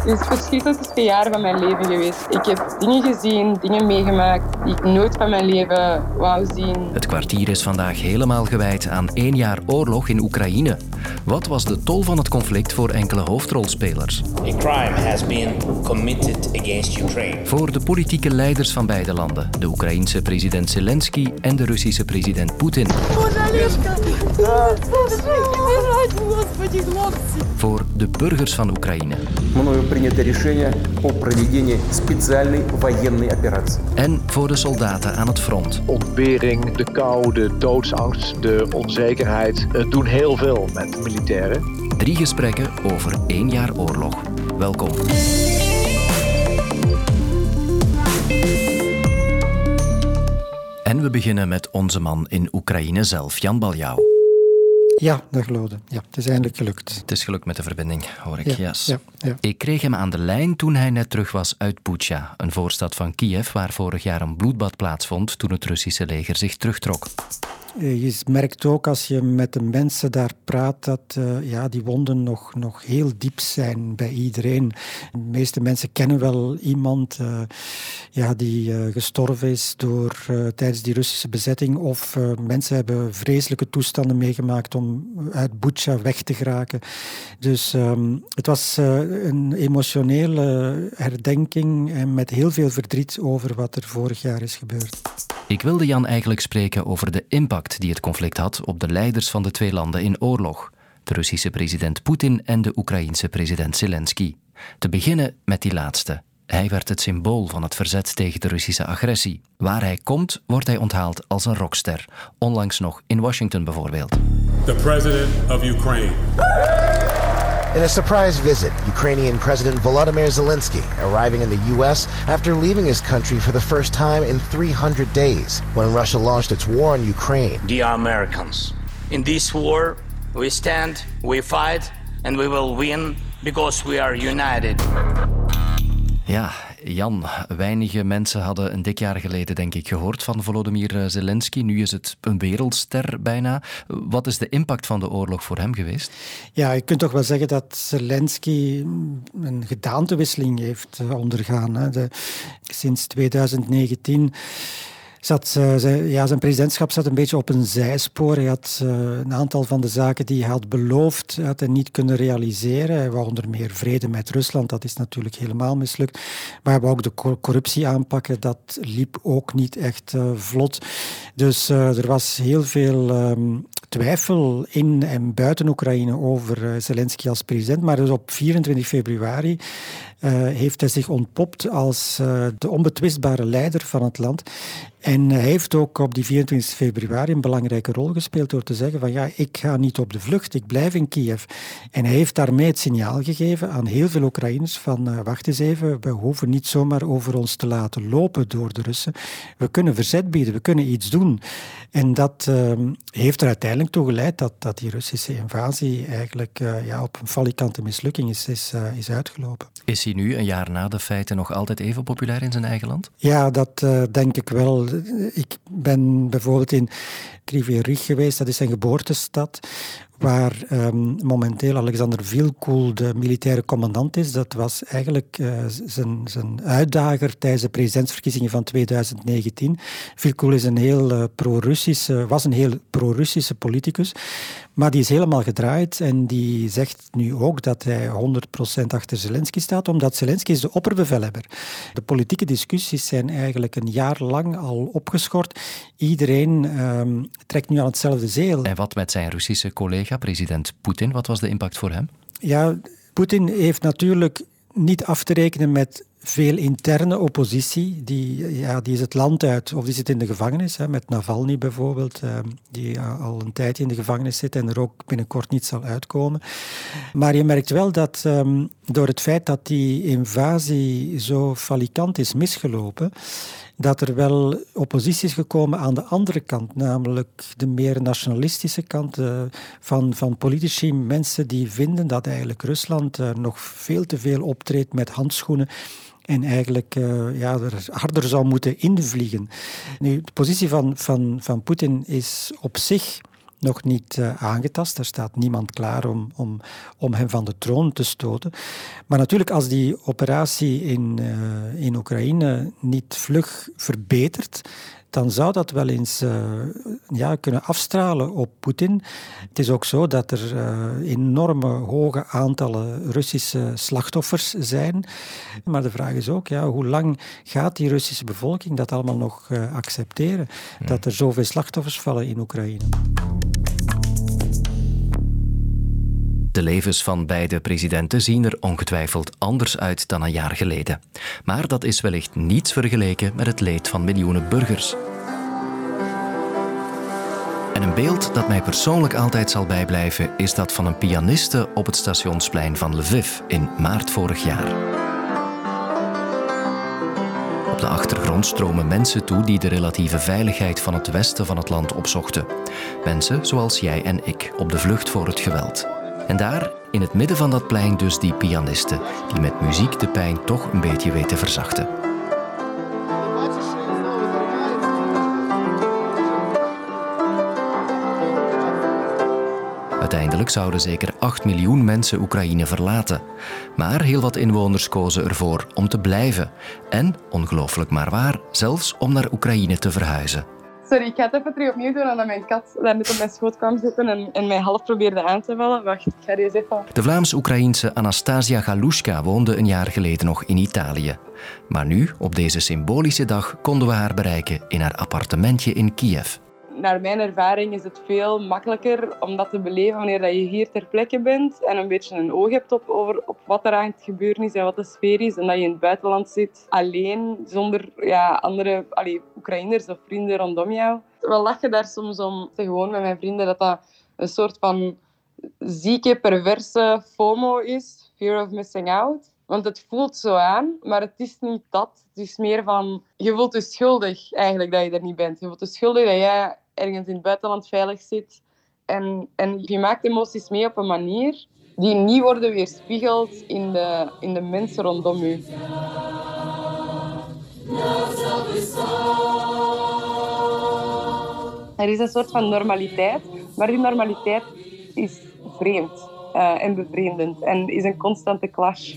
Het is het verschrikkelijkste jaren van mijn leven geweest. Ik heb dingen gezien, dingen meegemaakt die ik nooit van mijn leven wou zien. Het kwartier is vandaag helemaal gewijd aan één jaar oorlog in Oekraïne. Wat was de tol van het conflict voor enkele hoofdrolspelers? A crime has been committed against Ukraine. Voor de politieke leiders van beide landen, de Oekraïense president Zelensky en de Russische president Poetin. Voor de burgers van Oekraïne. Мною принято решение о проведении специальной военной операции. En voor de soldaten aan het front. ontbering, de kou, de doodsangst, de onzekerheid. Het doen heel veel met militairen. Drie gesprekken over één jaar oorlog. Welkom. En we beginnen met onze man in Oekraïne zelf, Jan Baljouw. Ja, dag Lode. Ja, het is eindelijk gelukt. Het is gelukt met de verbinding, hoor ik. Ja, Yes. ja, ja. Ik kreeg hem aan de lijn toen hij net terug was uit Bucha, een voorstad van Kiev waar vorig jaar een bloedbad plaatsvond toen het Russische leger zich terugtrok. Eh, Je merkt ook als je met de mensen daar praat dat eh, ja, die wonden nog, nog heel diep zijn bij iedereen. De meeste mensen kennen wel iemand eh, ja, die gestorven is door, tijdens die Russische bezetting. Of mensen hebben vreselijke toestanden meegemaakt om uit Bucha weg te geraken. Dus ehm, het was een emotionele herdenking en met heel veel verdriet over wat er vorig jaar is gebeurd. Ik wilde Jan eigenlijk spreken over de impact die het conflict had op de leiders van de twee landen in oorlog. De Russische president Poetin en de Oekraïense president Zelensky. Te beginnen met die laatste. Hij werd het symbool van het verzet tegen de Russische agressie. Waar hij komt, wordt hij onthaald als een rockster. Onlangs nog in Washington bijvoorbeeld. the President of Ukraine. In a surprise visit, Ukrainian President Volodymyr Zelensky arriving in the U.S. after leaving his country for the first time in 300 days when Russia launched its war on Ukraine. Dear Americans, in this war, we stand, we fight, and we will win because we are united. Ja, Jan, weinige mensen hadden een dik jaar geleden, denk ik, gehoord van Volodymyr Zelensky. Nu is het een wereldster bijna. Wat is de impact van de oorlog voor hem geweest? Ja, je kunt toch wel zeggen dat Zelensky een gedaantewisseling heeft ondergaan. Hè. De, sinds 2019 zat eh, zijn, ja, zijn presidentschap zat een beetje op een zijspoor. Hij had eh, een aantal van de zaken die hij had beloofd, had hij niet kunnen realiseren. Hij wou onder meer vrede met Rusland, dat is natuurlijk helemaal mislukt. Maar hij wou ook de cor- corruptie aanpakken, dat liep ook niet echt eh, vlot. Dus er was heel veel ehm, twijfel in en buiten Oekraïne over eh, Zelensky als president. Maar dus op 24 februari eh, heeft hij zich ontpopt als eh, de onbetwistbare leider van het land. En hij heeft ook op die 24 februari een belangrijke rol gespeeld door te zeggen van ja, ik ga niet op de vlucht, ik blijf in Kiev. En hij heeft daarmee het signaal gegeven aan heel veel Oekraïners van wacht eens even, we hoeven niet zomaar over ons te laten lopen door de Russen. We kunnen verzet bieden, we kunnen iets doen. En dat ehm, heeft er uiteindelijk toe geleid dat, dat die Russische invasie eigenlijk eh, ja, op een falikante mislukking is, is, eh, is uitgelopen. Is hij nu, een jaar na de feiten, nog altijd even populair in zijn eigen land? Ja, dat eh, denk ik wel. Ik ben bijvoorbeeld in Kryvyi geweest, dat is zijn geboortestad, waar ehm, momenteel Alexander Vilkoel de militaire commandant is. Dat was eigenlijk eh, zijn, zijn uitdager tijdens de presidentsverkiezingen van 2019. Vilkoel is een heel eh, pro-Russische, was een heel pro-Russische politicus, maar die is helemaal gedraaid en die zegt nu ook dat hij 100% achter Zelensky staat, omdat Zelensky is de opperbevelhebber. De politieke discussies zijn eigenlijk een jaar lang al opgeschort. Iedereen ehm, trekt nu aan hetzelfde zeel. En wat met zijn Russische collega, president Poetin? Wat was de impact voor hem? Ja, Poetin heeft natuurlijk niet af te rekenen met veel interne oppositie. Die, ja, die is het land uit, of die zit in de gevangenis, hè, met Navalny bijvoorbeeld, eh, die al een tijdje in de gevangenis zit en er ook binnenkort niet zal uitkomen. Maar je merkt wel dat ehm, door het feit dat die invasie zo falikant is misgelopen, dat er wel oppositie is gekomen aan de andere kant, namelijk de meer nationalistische kant eh, van, van politici, mensen die vinden dat eigenlijk Rusland eh, nog veel te veel optreedt met handschoenen en eigenlijk eh, ja, er harder zou moeten invliegen. Nu, de positie van, van, van Poetin is op zich nog niet uh, aangetast. Er staat niemand klaar om, om, om hem van de troon te stoten. Maar natuurlijk, als die operatie in, uh, in Oekraïne niet vlug verbetert, dan zou dat wel eens uh, ja, kunnen afstralen op Poetin. Het is ook zo dat er uh, enorme hoge aantallen Russische slachtoffers zijn. Maar de vraag is ook, ja, hoe lang gaat die Russische bevolking dat allemaal nog uh, accepteren? Dat er zoveel slachtoffers vallen in Oekraïne. De levens van beide presidenten zien er ongetwijfeld anders uit dan een jaar geleden. Maar dat is wellicht niets vergeleken met het leed van miljoenen burgers. En een beeld dat mij persoonlijk altijd zal bijblijven is dat van een pianiste op het stationsplein van Lviv in maart vorig jaar. Op de achtergrond stromen mensen toe die de relatieve veiligheid van het westen van het land opzochten. Mensen zoals jij en ik op de vlucht voor het geweld. En daar, in het midden van dat plein, dus die pianisten, die met muziek de pijn toch een beetje weten verzachten. Uiteindelijk zouden zeker 8 miljoen mensen Oekraïne verlaten. Maar heel wat inwoners kozen ervoor om te blijven. En, ongelooflijk maar waar, zelfs om naar Oekraïne te verhuizen. Sorry, ik ga het even opnieuw doen omdat mijn kat daar net op mijn schoot kwam zitten en, en mij half probeerde aan te vallen. Wacht, ik ga deze even... De Vlaams-Oekraïense Anastasia Galushka woonde een jaar geleden nog in Italië. Maar nu, op deze symbolische dag, konden we haar bereiken in haar appartementje in Kiev naar mijn ervaring is het veel makkelijker om dat te beleven wanneer je hier ter plekke bent en een beetje een oog hebt op, over, op wat er aan het gebeuren is en wat de sfeer is. En dat je in het buitenland zit, alleen, zonder ja, andere allee, Oekraïners of vrienden rondom jou. We lachen daar soms om, gewoon met mijn vrienden, dat dat een soort van zieke, perverse FOMO is. Fear of missing out. Want het voelt zo aan, maar het is niet dat. Het is meer van, je voelt je schuldig eigenlijk dat je er niet bent. Je voelt je schuldig dat jij ergens in het buitenland veilig zit. En, en je maakt emoties mee op een manier die niet worden weerspiegeld in de, in de mensen rondom je. Er is een soort van normaliteit, maar die normaliteit is vreemd uh, en bevreemdend en is een constante clash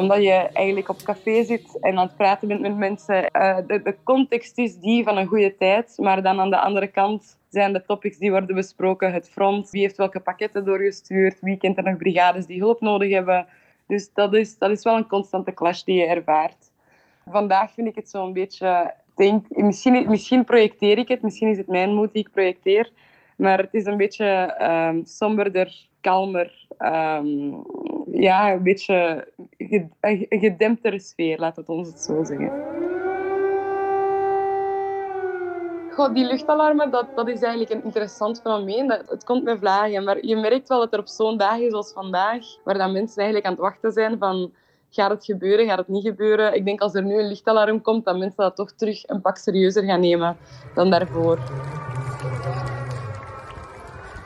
omdat je eigenlijk op café zit en aan het praten bent met mensen. Uh, de, de, context is die van een goede tijd, maar dan aan de andere kant zijn de topics die worden besproken. Het front, wie heeft welke pakketten doorgestuurd, wie kent er nog brigades die hulp nodig hebben. Dus dat is, dat is wel een constante clash die je ervaart. Vandaag vind ik het zo'n beetje... Denk, misschien, misschien projecteer ik het, misschien is het mijn moed die ik projecteer, maar het is een beetje um, somberder, kalmer, um, ja, een beetje een gedemptere sfeer, laat het ons het zo zeggen. God, die luchtalarmen, dat, dat is eigenlijk een interessant fenomeen. Dat, het komt met vlagen, maar je merkt wel dat er op zo'n dag is als vandaag, waar dan mensen eigenlijk aan het wachten zijn van gaat het gebeuren, gaat het niet gebeuren. Ik denk als er nu een lichtalarm komt, dat mensen dat toch terug een pak serieuzer gaan nemen dan daarvoor.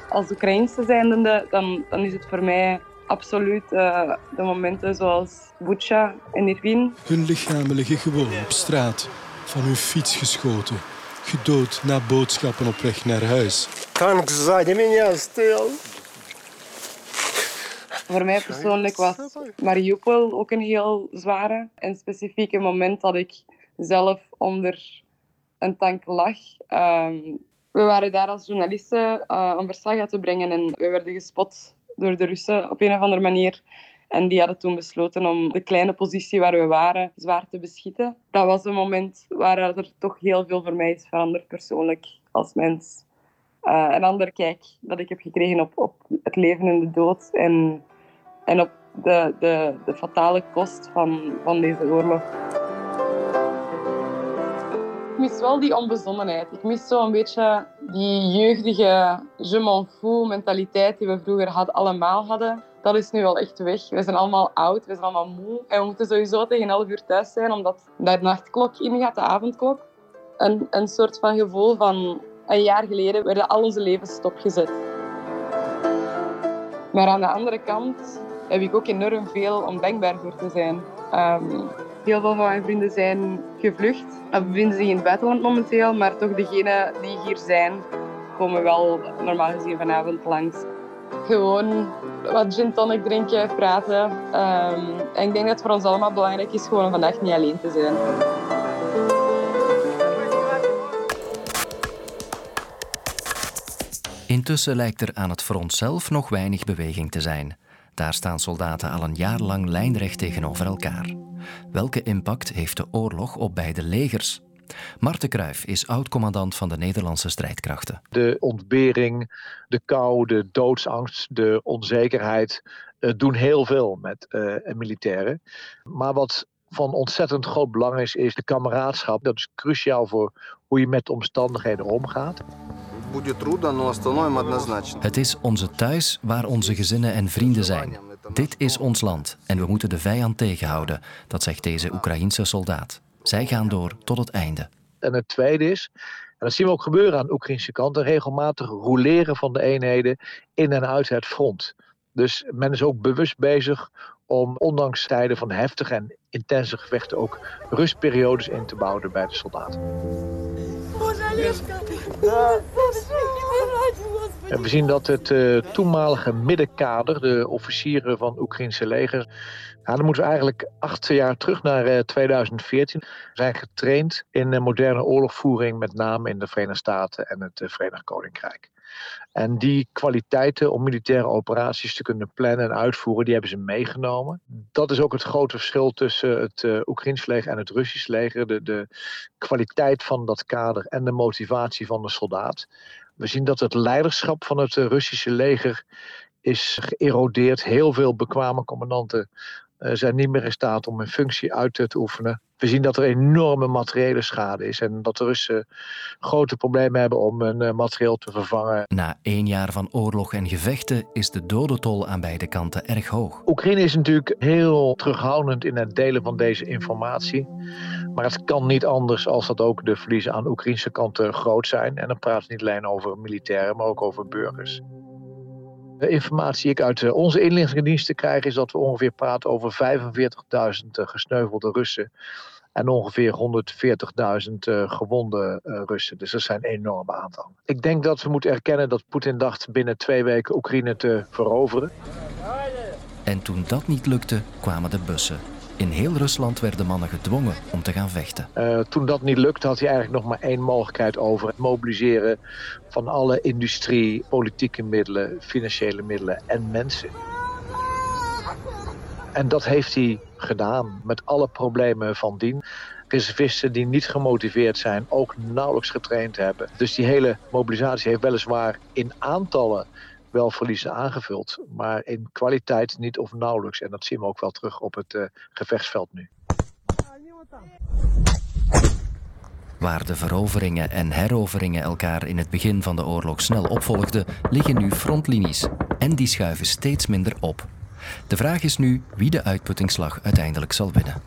Als Oekraïnse zijnde, dan, dan is het voor mij absoluut uh, de momenten zoals Bucha en Irvin. Hun lichamen liggen gewoon op straat, van hun fiets geschoten, gedood na boodschappen op weg naar huis. Tank сзади меня стоял. Voor mij persoonlijk was Mariupol ook een heel zware en specifieke moment dat ik zelf onder een tank lag. Um, we waren daar als journalisten uh, om verslag uit te brengen en we werden gespot door de Russen op een of andere manier. En die hadden toen besloten om de kleine positie waar we waren zwaar te beschieten. Dat was een moment waar er toch heel veel voor mij is veranderd persoonlijk als mens. Uh, een ander kijk dat ik heb gekregen op, op het leven en de dood en, en op de, de, de fatale kost van, van deze oorlog. Mis wel die onbezonnenheid. Ik mis zo een beetje die jeugdige je m'en mentaliteit die we vroeger had, allemaal hadden. Dat is nu wel echt weg. We zijn allemaal oud, we zijn allemaal moe. En we moeten sowieso tegen 11 uur thuis zijn, omdat de nachtklok ingaat, de avondklok. Een, een soort van gevoel van een jaar geleden werden al onze levens stopgezet. Maar aan de andere kant heb ik ook enorm veel om dankbaar voor te zijn. Um, Heel veel van mijn vrienden zijn gevlucht. Of bevinden zich in het buitenland momenteel, maar toch degenen die hier zijn, komen wel normaal gezien vanavond langs. Gewoon wat gin tonic drinken, praten. Ehm, en ik denk dat het voor ons allemaal belangrijk is gewoon om vandaag niet alleen te zijn. Intussen lijkt er aan het front zelf nog weinig beweging te zijn. Daar staan soldaten al een jaar lang lijnrecht tegenover elkaar. Welke impact heeft de oorlog op beide legers? Marten Kruijf is oud-commandant van de Nederlandse strijdkrachten. De ontbering, de kou, de doodsangst, de onzekerheid uh, doen heel veel met uh, militairen. Maar wat van ontzettend groot belang is, is de kameraadschap. Dat is cruciaal voor hoe je met de omstandigheden omgaat. Het is onze thuis waar onze gezinnen en vrienden zijn. Dit is ons land en we moeten de vijand tegenhouden, dat zegt deze Oekraïense soldaat. Zij gaan door tot het einde. En het tweede is, en dat zien we ook gebeuren aan de Oekraïnse kant, een regelmatig roleren van de eenheden in en uit het front. Dus men is ook bewust bezig om ondanks tijden van heftige en intense gevechten ook rustperiodes in te bouwen bij de soldaten. We zien dat het uh, toenmalige middenkader, de officieren van het Oekraïnse leger, ja, dan moeten we eigenlijk acht jaar terug naar uh, 2014. zijn getraind in uh, moderne oorlogvoering, met name in de Verenigde Staten en het Verenigd Koninkrijk. En die kwaliteiten om militaire operaties te kunnen plannen en uitvoeren, die hebben ze meegenomen. Dat is ook het grote verschil tussen het uh, Oekraïns leger en het Russisch leger. De, de kwaliteit van dat kader en de motivatie van de soldaat. We zien dat het leiderschap van het Russische leger is geërodeerd. Heel veel bekwame commandanten uh, zijn niet meer in staat om hun functie uit te oefenen. We zien dat er enorme materiële schade is en dat de Russen grote problemen hebben om hun uh, materieel te vervangen. Na één jaar van oorlog en gevechten is de dodentol aan beide kanten erg hoog. Oekraïne is natuurlijk heel terughoudend in het delen van deze informatie. Maar het kan niet anders als dat ook de verliezen aan de Oekraïnse kant groot zijn. En dan praat het niet alleen over militairen, maar ook over burgers. De informatie die ik uit eh, onze inlichtingendiensten krijg is dat we ongeveer praten over 45.000 gesneuvelde Russen en ongeveer 140.000 uh, gewonde Russen. Dus dat zijn enorme aantallen. Ik denk dat we moeten erkennen dat Poetin dacht binnen twee weken Oekraïne te veroveren. En toen dat niet lukte, kwamen de bussen. In heel Rusland werden mannen gedwongen om te gaan vechten. Uh, toen dat niet lukte, had hij eigenlijk nog maar één mogelijkheid over: het mobiliseren van alle industrie, politieke middelen, financiële middelen en mensen. En dat heeft hij gedaan met alle problemen van dien. Reservisten die niet gemotiveerd zijn, ook nauwelijks getraind hebben. Dus die hele mobilisatie heeft weliswaar in aantallen wel verliezen aangevuld, maar in kwaliteit niet of nauwelijks. En dat zien we ook wel terug op het uh, gevechtsveld nu. Waar de veroveringen en heroveringen elkaar in het begin van de oorlog snel opvolgden, liggen nu frontlinies. En die schuiven steeds minder op. De vraag is nu wie de uitputtingsslag uiteindelijk zal winnen.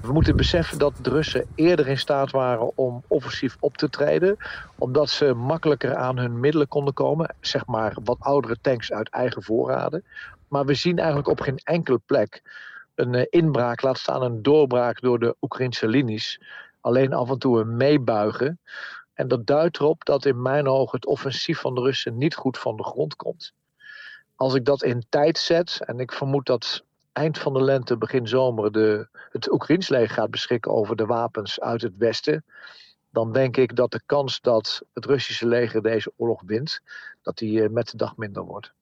We moeten beseffen dat de Russen eerder in staat waren om offensief op te treden. Omdat ze makkelijker aan hun middelen konden komen. Zeg maar wat oudere tanks uit eigen voorraden. Maar we zien eigenlijk op geen enkele plek een eh, inbraak, laat staan een doorbraak door de Oekraïnse linies. Alleen af en toe een meebuigen. En dat duidt erop dat in mijn ogen het offensief van de Russen niet goed van de grond komt. Als ik dat in tijd zet, en ik vermoed dat eind van de lente, begin zomer, de, het Oekraïns leger gaat beschikken over de wapens uit het westen, dan denk ik dat de kans dat het Russische leger deze oorlog wint, dat die eh, met de dag minder wordt.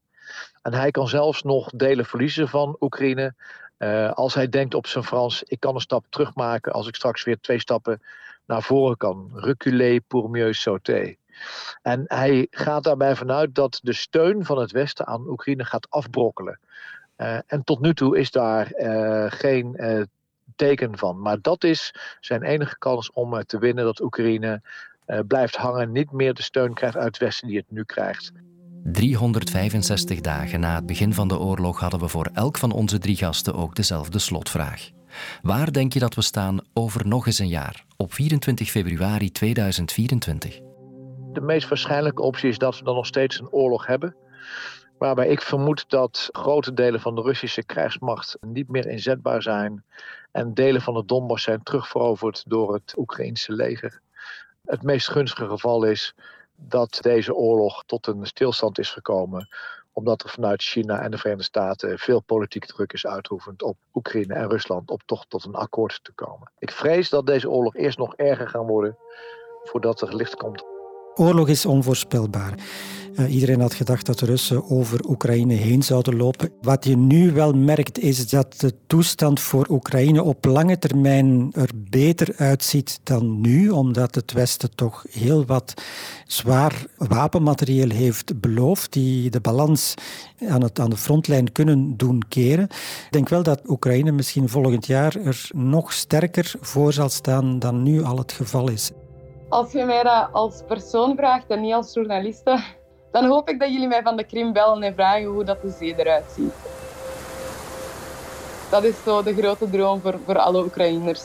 En hij kan zelfs nog delen verliezen van Oekraïne. Uh, als hij denkt op zijn Frans, ik kan een stap terugmaken als ik straks weer twee stappen naar voren kan. Reculer pour mieux sauter. En hij gaat daarbij vanuit dat de steun van het Westen aan Oekraïne gaat afbrokkelen. Uh, en tot nu toe is daar uh, geen uh, teken van. Maar dat is zijn enige kans om te winnen dat Oekraïne blijft hangen, niet meer de steun krijgt uit het Westen die het nu krijgt. 365 dagen na het begin van de oorlog hadden we voor elk van onze drie gasten ook dezelfde slotvraag. Waar denk je dat we staan over nog eens een jaar, op 24 februari 2024? De meest waarschijnlijke optie is dat we dan nog steeds een oorlog hebben. Waarbij ik vermoed dat grote delen van de Russische krijgsmacht niet meer inzetbaar zijn. En delen van het Donbass zijn terugveroverd door het Oekraïnse leger. Het meest gunstige geval is dat deze oorlog tot een stilstand is gekomen omdat er vanuit China en de Verenigde Staten veel politieke druk is uitgeoefend op Oekraïne en Rusland om toch tot een akkoord te komen. Ik vrees dat deze oorlog eerst nog erger gaat worden voordat er licht komt. Oorlog is onvoorspelbaar. Uh, iedereen had gedacht dat de Russen over Oekraïne heen zouden lopen. Wat je nu wel merkt is dat de toestand voor Oekraïne op lange termijn er beter uitziet dan nu, omdat het Westen toch heel wat zwaar wapenmaterieel heeft beloofd, die de balans aan, het, aan de frontlijn kunnen doen keren. Ik denk wel dat Oekraïne misschien volgend jaar er nog sterker voor zal staan dan nu al het geval is. Als je mij dat als persoon vraagt en niet als journaliste, dan hoop ik dat jullie mij van de Krim bellen en vragen hoe dat de zee eruit ziet. Dat is zo de grote droom voor, voor alle Oekraïners.